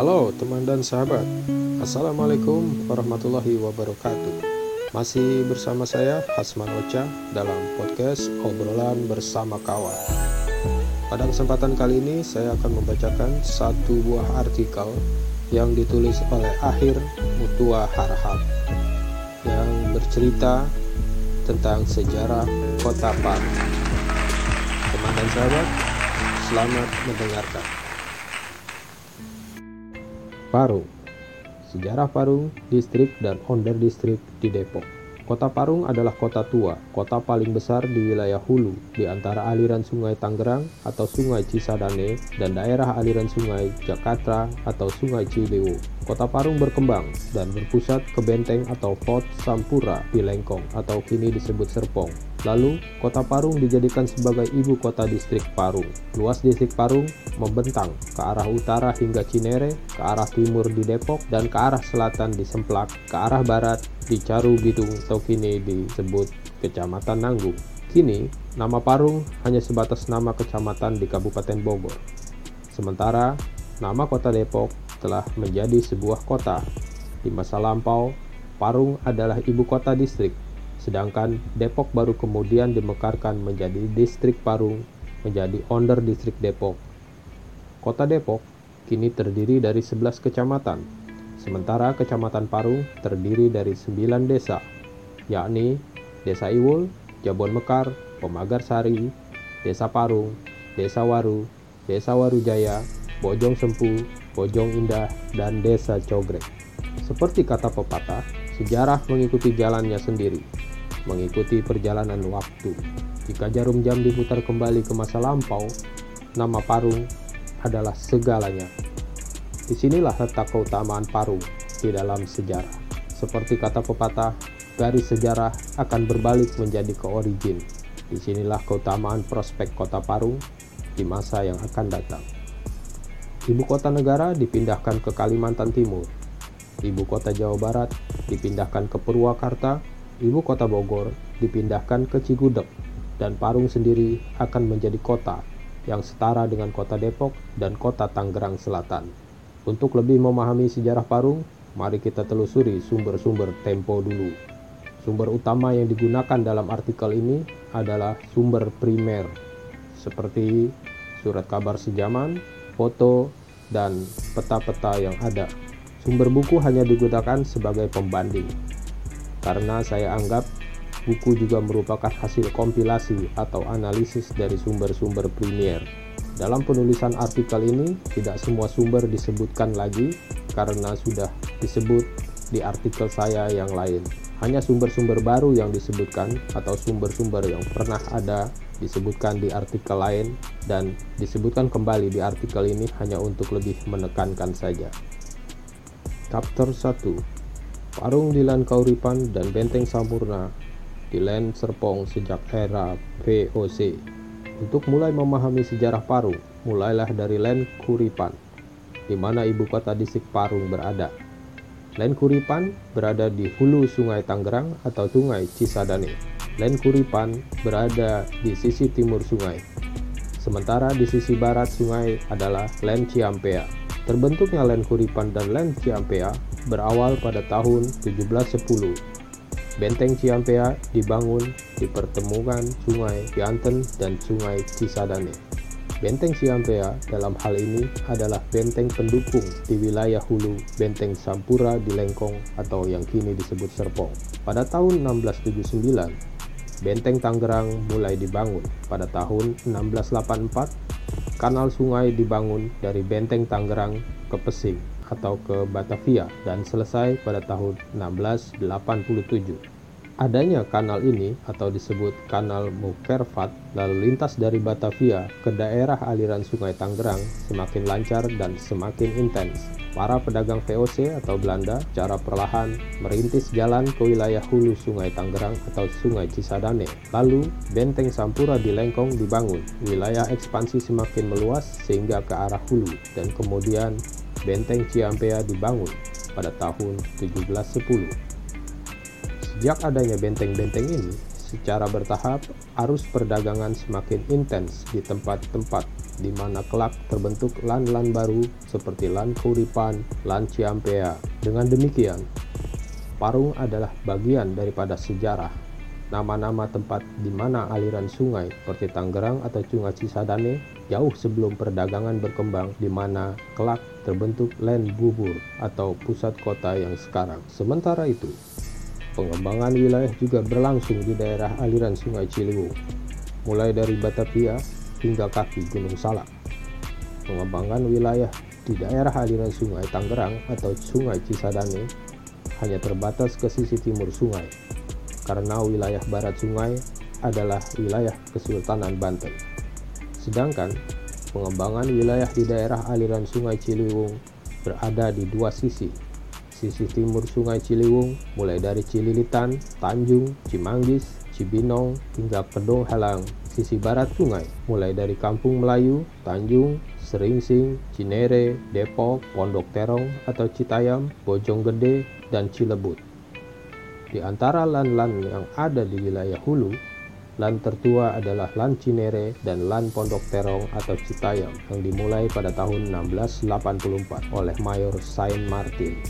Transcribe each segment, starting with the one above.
Halo teman dan sahabat Assalamualaikum warahmatullahi wabarakatuh Masih bersama saya Hasman Ocha dalam podcast obrolan bersama kawan Pada kesempatan kali ini saya akan membacakan satu buah artikel yang ditulis oleh Akhir Mutua Harhab yang bercerita tentang sejarah kota Palu. Teman dan sahabat, selamat mendengarkan. Parung Sejarah Parung, distrik dan onder distrik di Depok Kota Parung adalah kota tua, kota paling besar di wilayah hulu di antara aliran sungai Tangerang atau sungai Cisadane dan daerah aliran sungai Jakarta atau sungai Ciliwung. Kota Parung berkembang dan berpusat ke benteng atau Fort Sampura di Lengkong atau kini disebut Serpong. Lalu, kota Parung dijadikan sebagai ibu kota distrik Parung. Luas distrik Parung membentang ke arah utara hingga Cinere, ke arah timur di Depok, dan ke arah selatan di Semplak, ke arah barat di Caru Bidung atau kini disebut Kecamatan Nanggung. Kini, nama Parung hanya sebatas nama kecamatan di Kabupaten Bogor. Sementara, nama kota Depok telah menjadi sebuah kota. Di masa lampau, Parung adalah ibu kota distrik sedangkan Depok baru kemudian dimekarkan menjadi distrik Parung menjadi onder distrik Depok. Kota Depok kini terdiri dari 11 kecamatan, sementara kecamatan Parung terdiri dari 9 desa, yakni Desa Iwul, Jabon Mekar, Pemagar Sari, Desa Parung, Desa Waru, Desa Waru Jaya, Bojong Sempu, Bojong Indah, dan Desa Cogrek. Seperti kata pepatah, sejarah mengikuti jalannya sendiri mengikuti perjalanan waktu. Jika jarum jam diputar kembali ke masa lampau, nama Parung adalah segalanya. Di sinilah letak keutamaan Parung di dalam sejarah. Seperti kata pepatah, garis sejarah akan berbalik menjadi ke origin. Di sinilah keutamaan prospek kota Parung di masa yang akan datang. Ibu kota negara dipindahkan ke Kalimantan Timur. Ibu kota Jawa Barat dipindahkan ke Purwakarta ibu kota Bogor dipindahkan ke Cigudeg dan Parung sendiri akan menjadi kota yang setara dengan kota Depok dan kota Tangerang Selatan. Untuk lebih memahami sejarah Parung, mari kita telusuri sumber-sumber Tempo dulu. Sumber utama yang digunakan dalam artikel ini adalah sumber primer, seperti surat kabar sejaman, foto, dan peta-peta yang ada. Sumber buku hanya digunakan sebagai pembanding, karena saya anggap buku juga merupakan hasil kompilasi atau analisis dari sumber-sumber primer. Dalam penulisan artikel ini, tidak semua sumber disebutkan lagi karena sudah disebut di artikel saya yang lain. Hanya sumber-sumber baru yang disebutkan atau sumber-sumber yang pernah ada disebutkan di artikel lain dan disebutkan kembali di artikel ini hanya untuk lebih menekankan saja. Chapter 1 Parung di Len Kauripan dan Benteng Sampurna di Len Serpong sejak era VOC. Untuk mulai memahami sejarah Parung, mulailah dari Len Kuripan, di mana ibu kota distrik Parung berada. Len Kuripan berada di hulu Sungai Tangerang atau Sungai Cisadane. Len Kuripan berada di sisi timur sungai. Sementara di sisi barat sungai adalah Len Ciampea. Terbentuknya Len Kuripan dan Len Ciampea berawal pada tahun 1710. Benteng Ciampea dibangun di pertemuan Sungai Yanten dan Sungai Cisadane. Benteng Ciampea dalam hal ini adalah benteng pendukung di wilayah hulu Benteng Sampura di Lengkong atau yang kini disebut Serpong. Pada tahun 1679, Benteng Tangerang mulai dibangun. Pada tahun 1684, kanal sungai dibangun dari Benteng Tangerang ke Pesing atau ke Batavia dan selesai pada tahun 1687. Adanya kanal ini atau disebut Kanal Mukervat lalu lintas dari Batavia ke daerah aliran Sungai Tangerang semakin lancar dan semakin intens. Para pedagang VOC atau Belanda cara perlahan merintis jalan ke wilayah hulu Sungai Tangerang atau Sungai Cisadane. Lalu Benteng Sampura di Lengkong dibangun. Wilayah ekspansi semakin meluas sehingga ke arah hulu dan kemudian Benteng Ciampea dibangun pada tahun 1710. Sejak adanya benteng-benteng ini, secara bertahap arus perdagangan semakin intens di tempat-tempat di mana kelak terbentuk lan-lan baru seperti lan Kuripan, lan Ciampea. Dengan demikian, Parung adalah bagian daripada sejarah. Nama-nama tempat di mana aliran sungai seperti Tangerang atau Sungai Cisadane jauh sebelum perdagangan berkembang di mana kelak terbentuk land bubur atau pusat kota yang sekarang. Sementara itu, pengembangan wilayah juga berlangsung di daerah aliran Sungai Ciliwung, mulai dari Batavia hingga kaki Gunung Salak. Pengembangan wilayah di daerah aliran Sungai Tangerang atau Sungai Cisadane hanya terbatas ke sisi timur sungai, karena wilayah barat sungai adalah wilayah Kesultanan Banten. Sedangkan pengembangan wilayah di daerah aliran Sungai Ciliwung berada di dua sisi. Sisi timur Sungai Ciliwung mulai dari Cililitan, Tanjung, Cimanggis, Cibinong, hingga Kedong Halang. Sisi barat sungai mulai dari Kampung Melayu, Tanjung, Seringsing, Cinere, Depok, Pondok Terong atau Citayam, Bojonggede, dan Cilebut. Di antara lan-lan yang ada di wilayah hulu, lan tertua adalah Lan Cinere dan Lan Pondok Terong atau Citayam yang dimulai pada tahun 1684 oleh Mayor Saint Martin.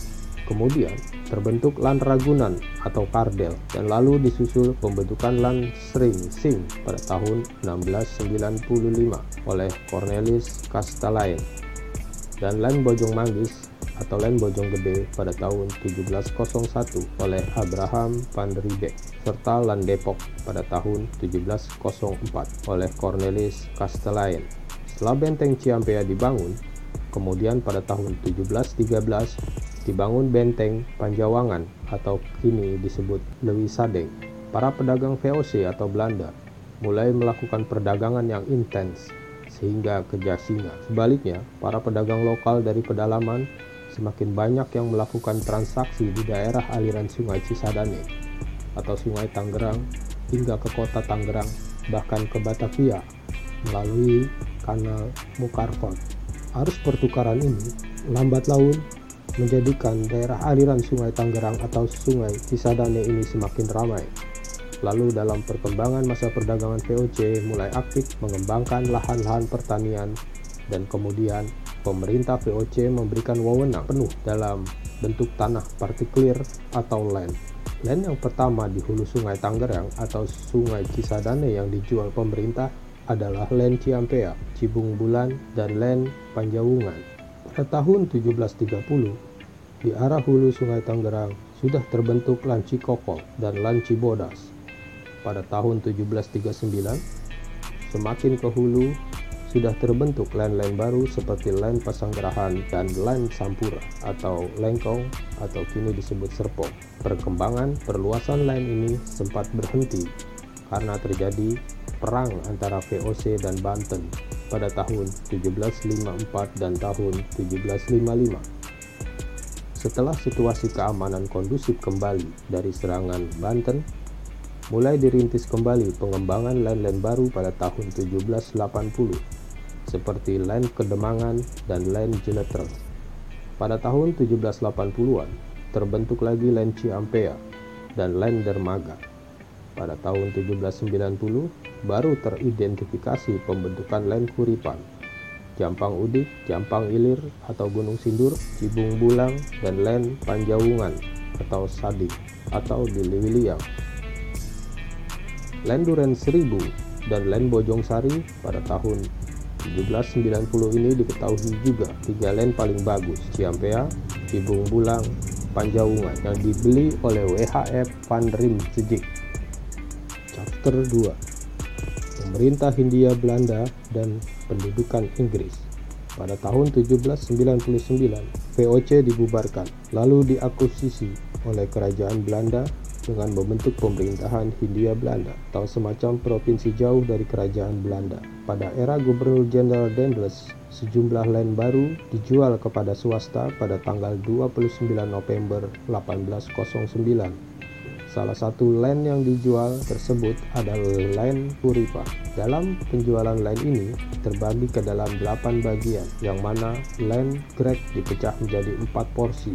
Kemudian terbentuk Lan Ragunan atau Kardel dan lalu disusul pembentukan Lan Sring Sing pada tahun 1695 oleh Cornelis Castellain dan Lan Bojong Manggis atau Len Bojonggede pada tahun 1701 oleh Abraham van Riebeeck serta Lan Depok pada tahun 1704 oleh Cornelis Castellain. Setelah benteng Ciampea dibangun, kemudian pada tahun 1713 dibangun benteng Panjawangan atau kini disebut Lewi Sadeng. Para pedagang VOC atau Belanda mulai melakukan perdagangan yang intens sehingga ke Jasinga. Sebaliknya, para pedagang lokal dari pedalaman semakin banyak yang melakukan transaksi di daerah aliran sungai Cisadane atau sungai Tangerang hingga ke kota Tangerang bahkan ke Batavia melalui kanal Mukarfot. Arus pertukaran ini lambat laun menjadikan daerah aliran sungai Tangerang atau sungai Cisadane ini semakin ramai. Lalu dalam perkembangan masa perdagangan VOC mulai aktif mengembangkan lahan-lahan pertanian dan kemudian pemerintah VOC memberikan wewenang penuh dalam bentuk tanah partikelir atau land. Land yang pertama di hulu sungai Tangerang atau sungai Cisadane yang dijual pemerintah adalah land Ciampea, Cibung Bulan, dan land Panjawungan. Pada tahun 1730, di arah hulu sungai Tangerang sudah terbentuk land Cikokol dan land Cibodas. Pada tahun 1739, semakin ke hulu sudah terbentuk line-line baru seperti line Pasanggerahan dan line Sampura atau Lengkong atau kini disebut Serpong. Perkembangan perluasan line ini sempat berhenti karena terjadi perang antara VOC dan Banten pada tahun 1754 dan tahun 1755. Setelah situasi keamanan kondusif kembali dari serangan Banten, mulai dirintis kembali pengembangan line-line baru pada tahun 1780 seperti Land Kedemangan dan Land Jenetreng. Pada tahun 1780-an, terbentuk lagi Land Ciampea dan Land Dermaga. Pada tahun 1790, baru teridentifikasi pembentukan Land Kuripan, Jampang Udik, Jampang Ilir atau Gunung Sindur, Cibung Bulang, dan Land Panjawungan atau Sadi atau di Liwiliang. Land Duren Seribu dan Land Bojong Sari pada tahun 1790 ini diketahui juga tiga land paling bagus, Ciampea, Cibung Bulang, Panjawungan yang dibeli oleh WHF Van Rim Sejik. Chapter 2 Pemerintah Hindia Belanda dan Pendudukan Inggris pada tahun 1799 VOC dibubarkan lalu diakuisisi oleh kerajaan Belanda dengan membentuk pemerintahan Hindia Belanda atau semacam provinsi jauh dari kerajaan Belanda. Pada era Gubernur Jenderal Dendles, sejumlah land baru dijual kepada swasta pada tanggal 29 November 1809. Salah satu land yang dijual tersebut adalah land Puripa. Dalam penjualan land ini terbagi ke dalam 8 bagian, yang mana land Greg dipecah menjadi 4 porsi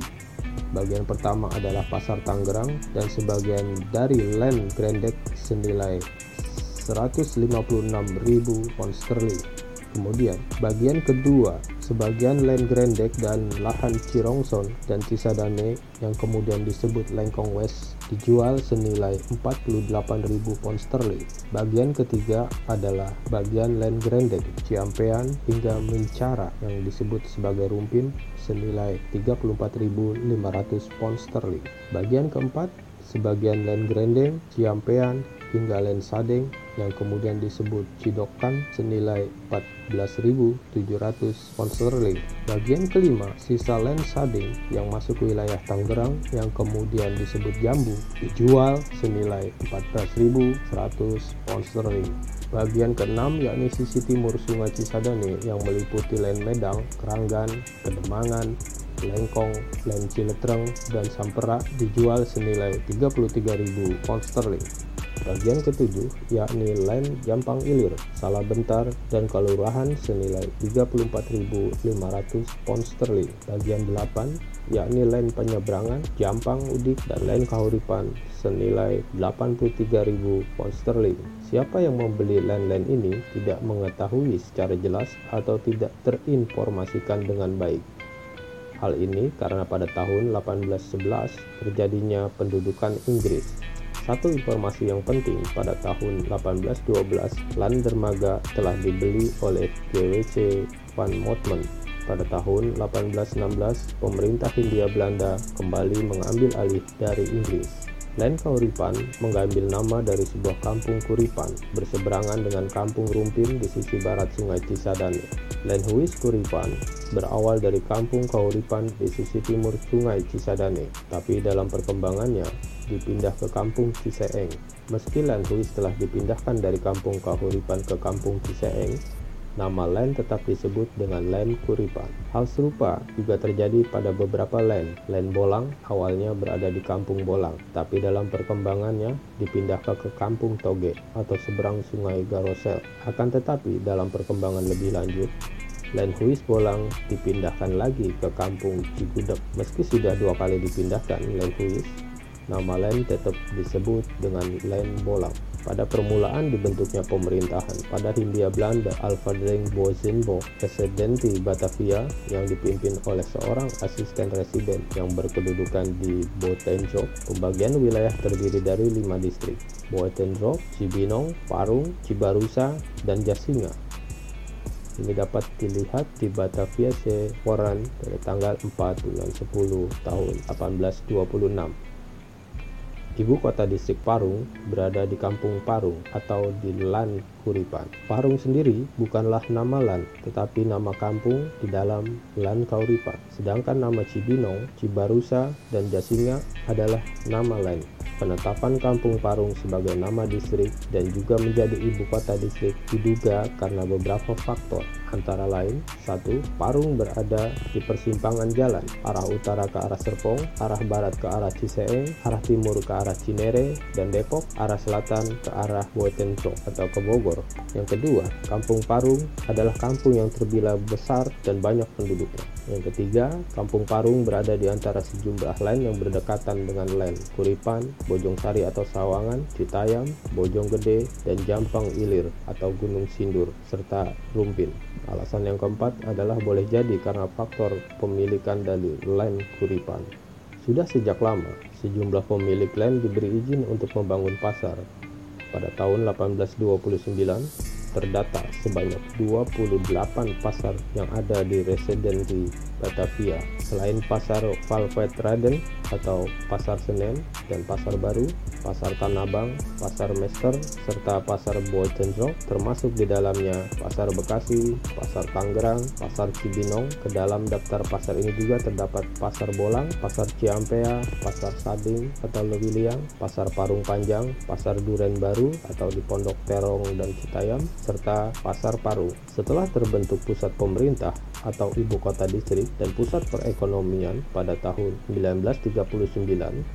Bagian pertama adalah pasar Tangerang dan sebagian dari land Grandek senilai 156.000 pound sterling. Kemudian, bagian kedua, sebagian land Grandek dan lahan Cirongson dan Cisadane yang kemudian disebut Lengkong West dijual senilai 48.000 pound sterling. Bagian ketiga adalah bagian land Grandek, Ciampean hingga Mencara yang disebut sebagai Rumpin senilai 34.500 pound sterling. Bagian keempat, sebagian land Grandeng, Ciampean hingga land Sadeng yang kemudian disebut Cidokan senilai 14.700 pound. Bagian kelima, sisa land Sading yang masuk wilayah Tangerang yang kemudian disebut Jambu dijual senilai 14.100 pound. Bagian keenam yakni sisi timur Sungai Cisadane yang meliputi land Medang, Keranggan, Kedemangan, Lengkong, Land Ciletreng, dan Sampera dijual senilai 33.000 pound sterling. Bagian ketujuh yakni Land Jampang Ilir, Salah Bentar, dan Kelurahan senilai 34.500 pound sterling. Bagian delapan yakni Land Penyeberangan, Jampang Udik, dan Land Kahuripan senilai 83.000 pound sterling. Siapa yang membeli land-land ini tidak mengetahui secara jelas atau tidak terinformasikan dengan baik. Hal ini karena pada tahun 1811 terjadinya pendudukan Inggris satu informasi yang penting, pada tahun 1812, Land Dermaga telah dibeli oleh GWC Van Motman. Pada tahun 1816, pemerintah Hindia Belanda kembali mengambil alih dari Inggris. Land Kauripan mengambil nama dari sebuah kampung Kuripan berseberangan dengan kampung Rumpin di sisi barat sungai Cisadane. Land Huis Kuripan berawal dari kampung Kauripan di sisi timur sungai Cisadane, tapi dalam perkembangannya dipindah ke kampung Ciseeng. Meski Landhuis telah dipindahkan dari kampung Kahuripan ke kampung Ciseeng, nama land tetap disebut dengan land Kuripan. Hal serupa juga terjadi pada beberapa land. Land Bolang awalnya berada di kampung Bolang, tapi dalam perkembangannya dipindahkan ke kampung Toge atau seberang sungai Garosel. Akan tetapi dalam perkembangan lebih lanjut, Land Huis Bolang dipindahkan lagi ke kampung Cigudeg. Meski sudah dua kali dipindahkan, Land Huis nama lain tetap disebut dengan lain Bolang. Pada permulaan dibentuknya pemerintahan pada Hindia Belanda Alfred Bozenbo, Residenti Batavia yang dipimpin oleh seorang asisten residen yang berkedudukan di Botenjo. Pembagian wilayah terdiri dari lima distrik, Botenjo, Cibinong, Parung, Cibarusa, dan Jasinga. Ini dapat dilihat di Batavia Sekoran pada tanggal 4 bulan 10 tahun 1826. Ibu kota distrik Parung berada di Kampung Parung atau di Lan Kuripan. Parung sendiri bukanlah nama Lan, tetapi nama kampung di dalam Lan Kauripan. Sedangkan nama Cibinong, Cibarusa, dan Jasinga adalah nama lain. Penetapan Kampung Parung sebagai nama distrik dan juga menjadi ibu kota distrik diduga karena beberapa faktor, antara lain satu, Parung berada di persimpangan jalan, arah utara ke arah Serpong, arah barat ke arah Ciseeng, arah timur ke arah Cinere dan Depok, arah selatan ke arah Botenco atau ke Bogor. Yang kedua, Kampung Parung adalah kampung yang terbilang besar dan banyak penduduknya. Yang ketiga, Kampung Parung berada di antara sejumlah lain yang berdekatan dengan lain Kuripan, Bojong Sari atau Sawangan, Citayam, Bojong Gede, dan Jampang Ilir atau Gunung Sindur, serta Rumpin. Alasan yang keempat adalah boleh jadi karena faktor pemilikan dari lain Kuripan. Sudah sejak lama, sejumlah pemilik land diberi izin untuk membangun pasar. Pada tahun 1829, terdata sebanyak 28 pasar yang ada di residensi Batavia. Selain pasar Valvetraden atau pasar Senen dan pasar baru, pasar Tanabang, pasar Mester, serta pasar Boitenzo termasuk di dalamnya pasar Bekasi, pasar Tangerang, pasar Cibinong. Ke dalam daftar pasar ini juga terdapat pasar Bolang, pasar Ciampea, pasar Sading atau Lewiliang, pasar Parung Panjang, pasar Duren Baru atau di Pondok Terong dan Citayam, serta Pasar Paru. Setelah terbentuk pusat pemerintah atau ibu kota distrik dan pusat perekonomian pada tahun 1939,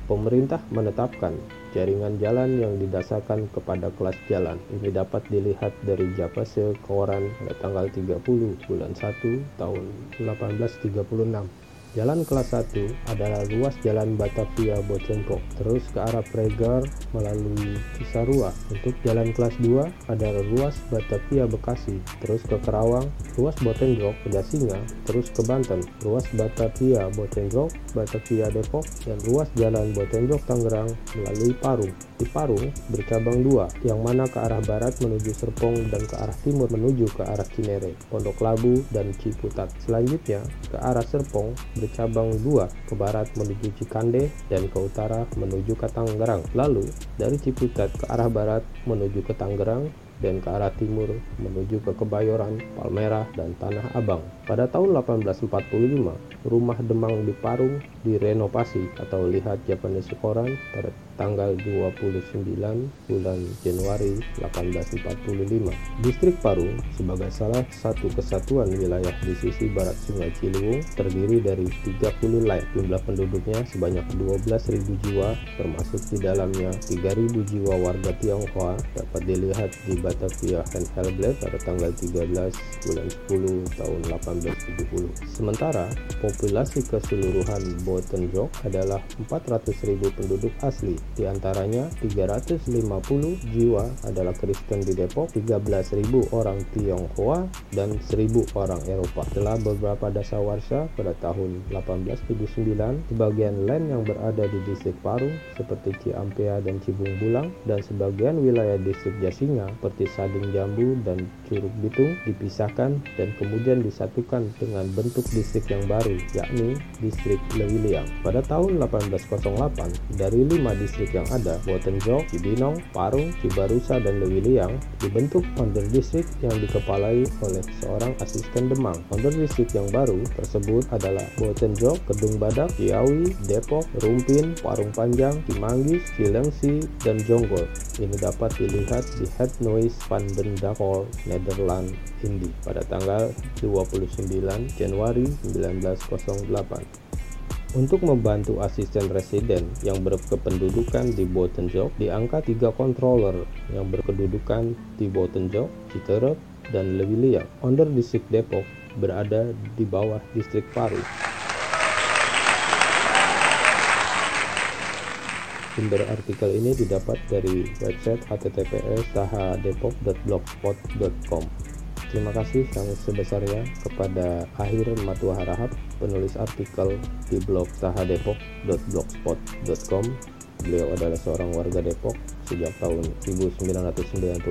pemerintah menetapkan jaringan jalan yang didasarkan kepada kelas jalan. Ini dapat dilihat dari Japase Koran pada tanggal 30 bulan 1 tahun 1836. Jalan kelas 1 adalah ruas jalan Batavia Bocenko, terus ke arah Pregar melalui Cisarua. Untuk jalan kelas 2 adalah ruas Batavia Bekasi, terus ke Kerawang, ruas Botenjok ke Jasinga, terus ke Banten, ruas Batavia Botenjok, Batavia Depok, dan ruas jalan Botenjok Tangerang melalui Parung. Di Parung bercabang dua, yang mana ke arah barat menuju Serpong dan ke arah timur menuju ke arah Cinere, Pondok Labu, dan Ciputat. Selanjutnya ke arah Serpong bercabang dua ke barat menuju Cikande dan ke utara menuju ke Tangerang. Lalu dari Ciputat ke arah barat menuju ke Tangerang dan ke arah timur menuju ke Kebayoran, Palmerah, dan Tanah Abang. Pada tahun 1845, rumah Demang di Parung direnovasi atau lihat Japanese koran pada tanggal 29 bulan Januari 1845. Distrik Parung sebagai salah satu kesatuan wilayah di sisi barat Sungai Ciliwung terdiri dari 30 lain. Jumlah penduduknya sebanyak 12.000 jiwa termasuk di dalamnya 3.000 jiwa warga Tionghoa dapat dilihat di Batavia and Helblad pada tanggal 13 bulan 10 tahun 1870. Sementara populasi keseluruhan Botenjok adalah 400.000 penduduk asli di antaranya 350 jiwa adalah Kristen di Depok, 13.000 orang Tionghoa, dan 1.000 orang Eropa. Setelah beberapa dasawarsa pada tahun 1879, sebagian land yang berada di distrik Parung seperti Ciampea dan Cibung Bulang dan sebagian wilayah distrik Jasinga seperti Sading Jambu dan Curug Bitung dipisahkan dan kemudian disatukan dengan bentuk distrik yang baru yakni distrik Lewiliang. Pada tahun 1808, dari lima distrik distrik yang ada, Botenjok, Cibinong, Parung, Cibarusa, dan Lewiliang, dibentuk Onder District yang dikepalai oleh seorang asisten Demang. Onder District yang baru tersebut adalah Botenjok, Kedung Badak, Ciawi, Depok, Rumpin, Parung Panjang, Cimanggis, Cilengsi, dan Jonggol. Ini dapat dilihat di Head Noise van den Dakol, Nederland, Indi pada tanggal 29 Januari 1908 untuk membantu asisten residen yang berkependudukan di Botenjok di angka controller yang berkedudukan di Botenjok, Citerep, dan Lewilia. Under Distrik Depok berada di bawah Distrik Paru. Sumber artikel ini didapat dari website https tahadepok.blogspot.com. Terima kasih yang sebesarnya kepada Akhir Matua Harahap, penulis artikel di blog sahadepok.blogspot.com. Beliau adalah seorang warga Depok sejak tahun 1999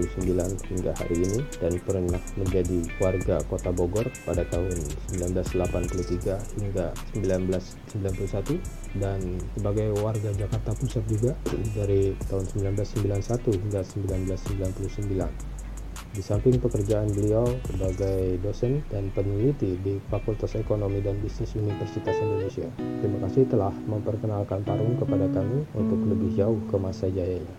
hingga hari ini dan pernah menjadi warga kota Bogor pada tahun 1983 hingga 1991 dan sebagai warga Jakarta Pusat juga dari tahun 1991 hingga 1999. Di samping pekerjaan beliau sebagai dosen dan peneliti di Fakultas Ekonomi dan Bisnis Universitas Indonesia. Terima kasih telah memperkenalkan Parung kepada kami untuk lebih jauh ke masa jayanya.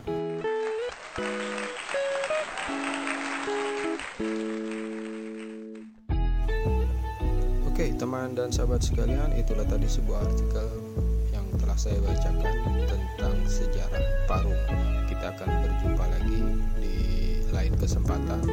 Oke, teman dan sahabat sekalian, itulah tadi sebuah artikel yang telah saya bacakan tentang sejarah Parung. Kesempatan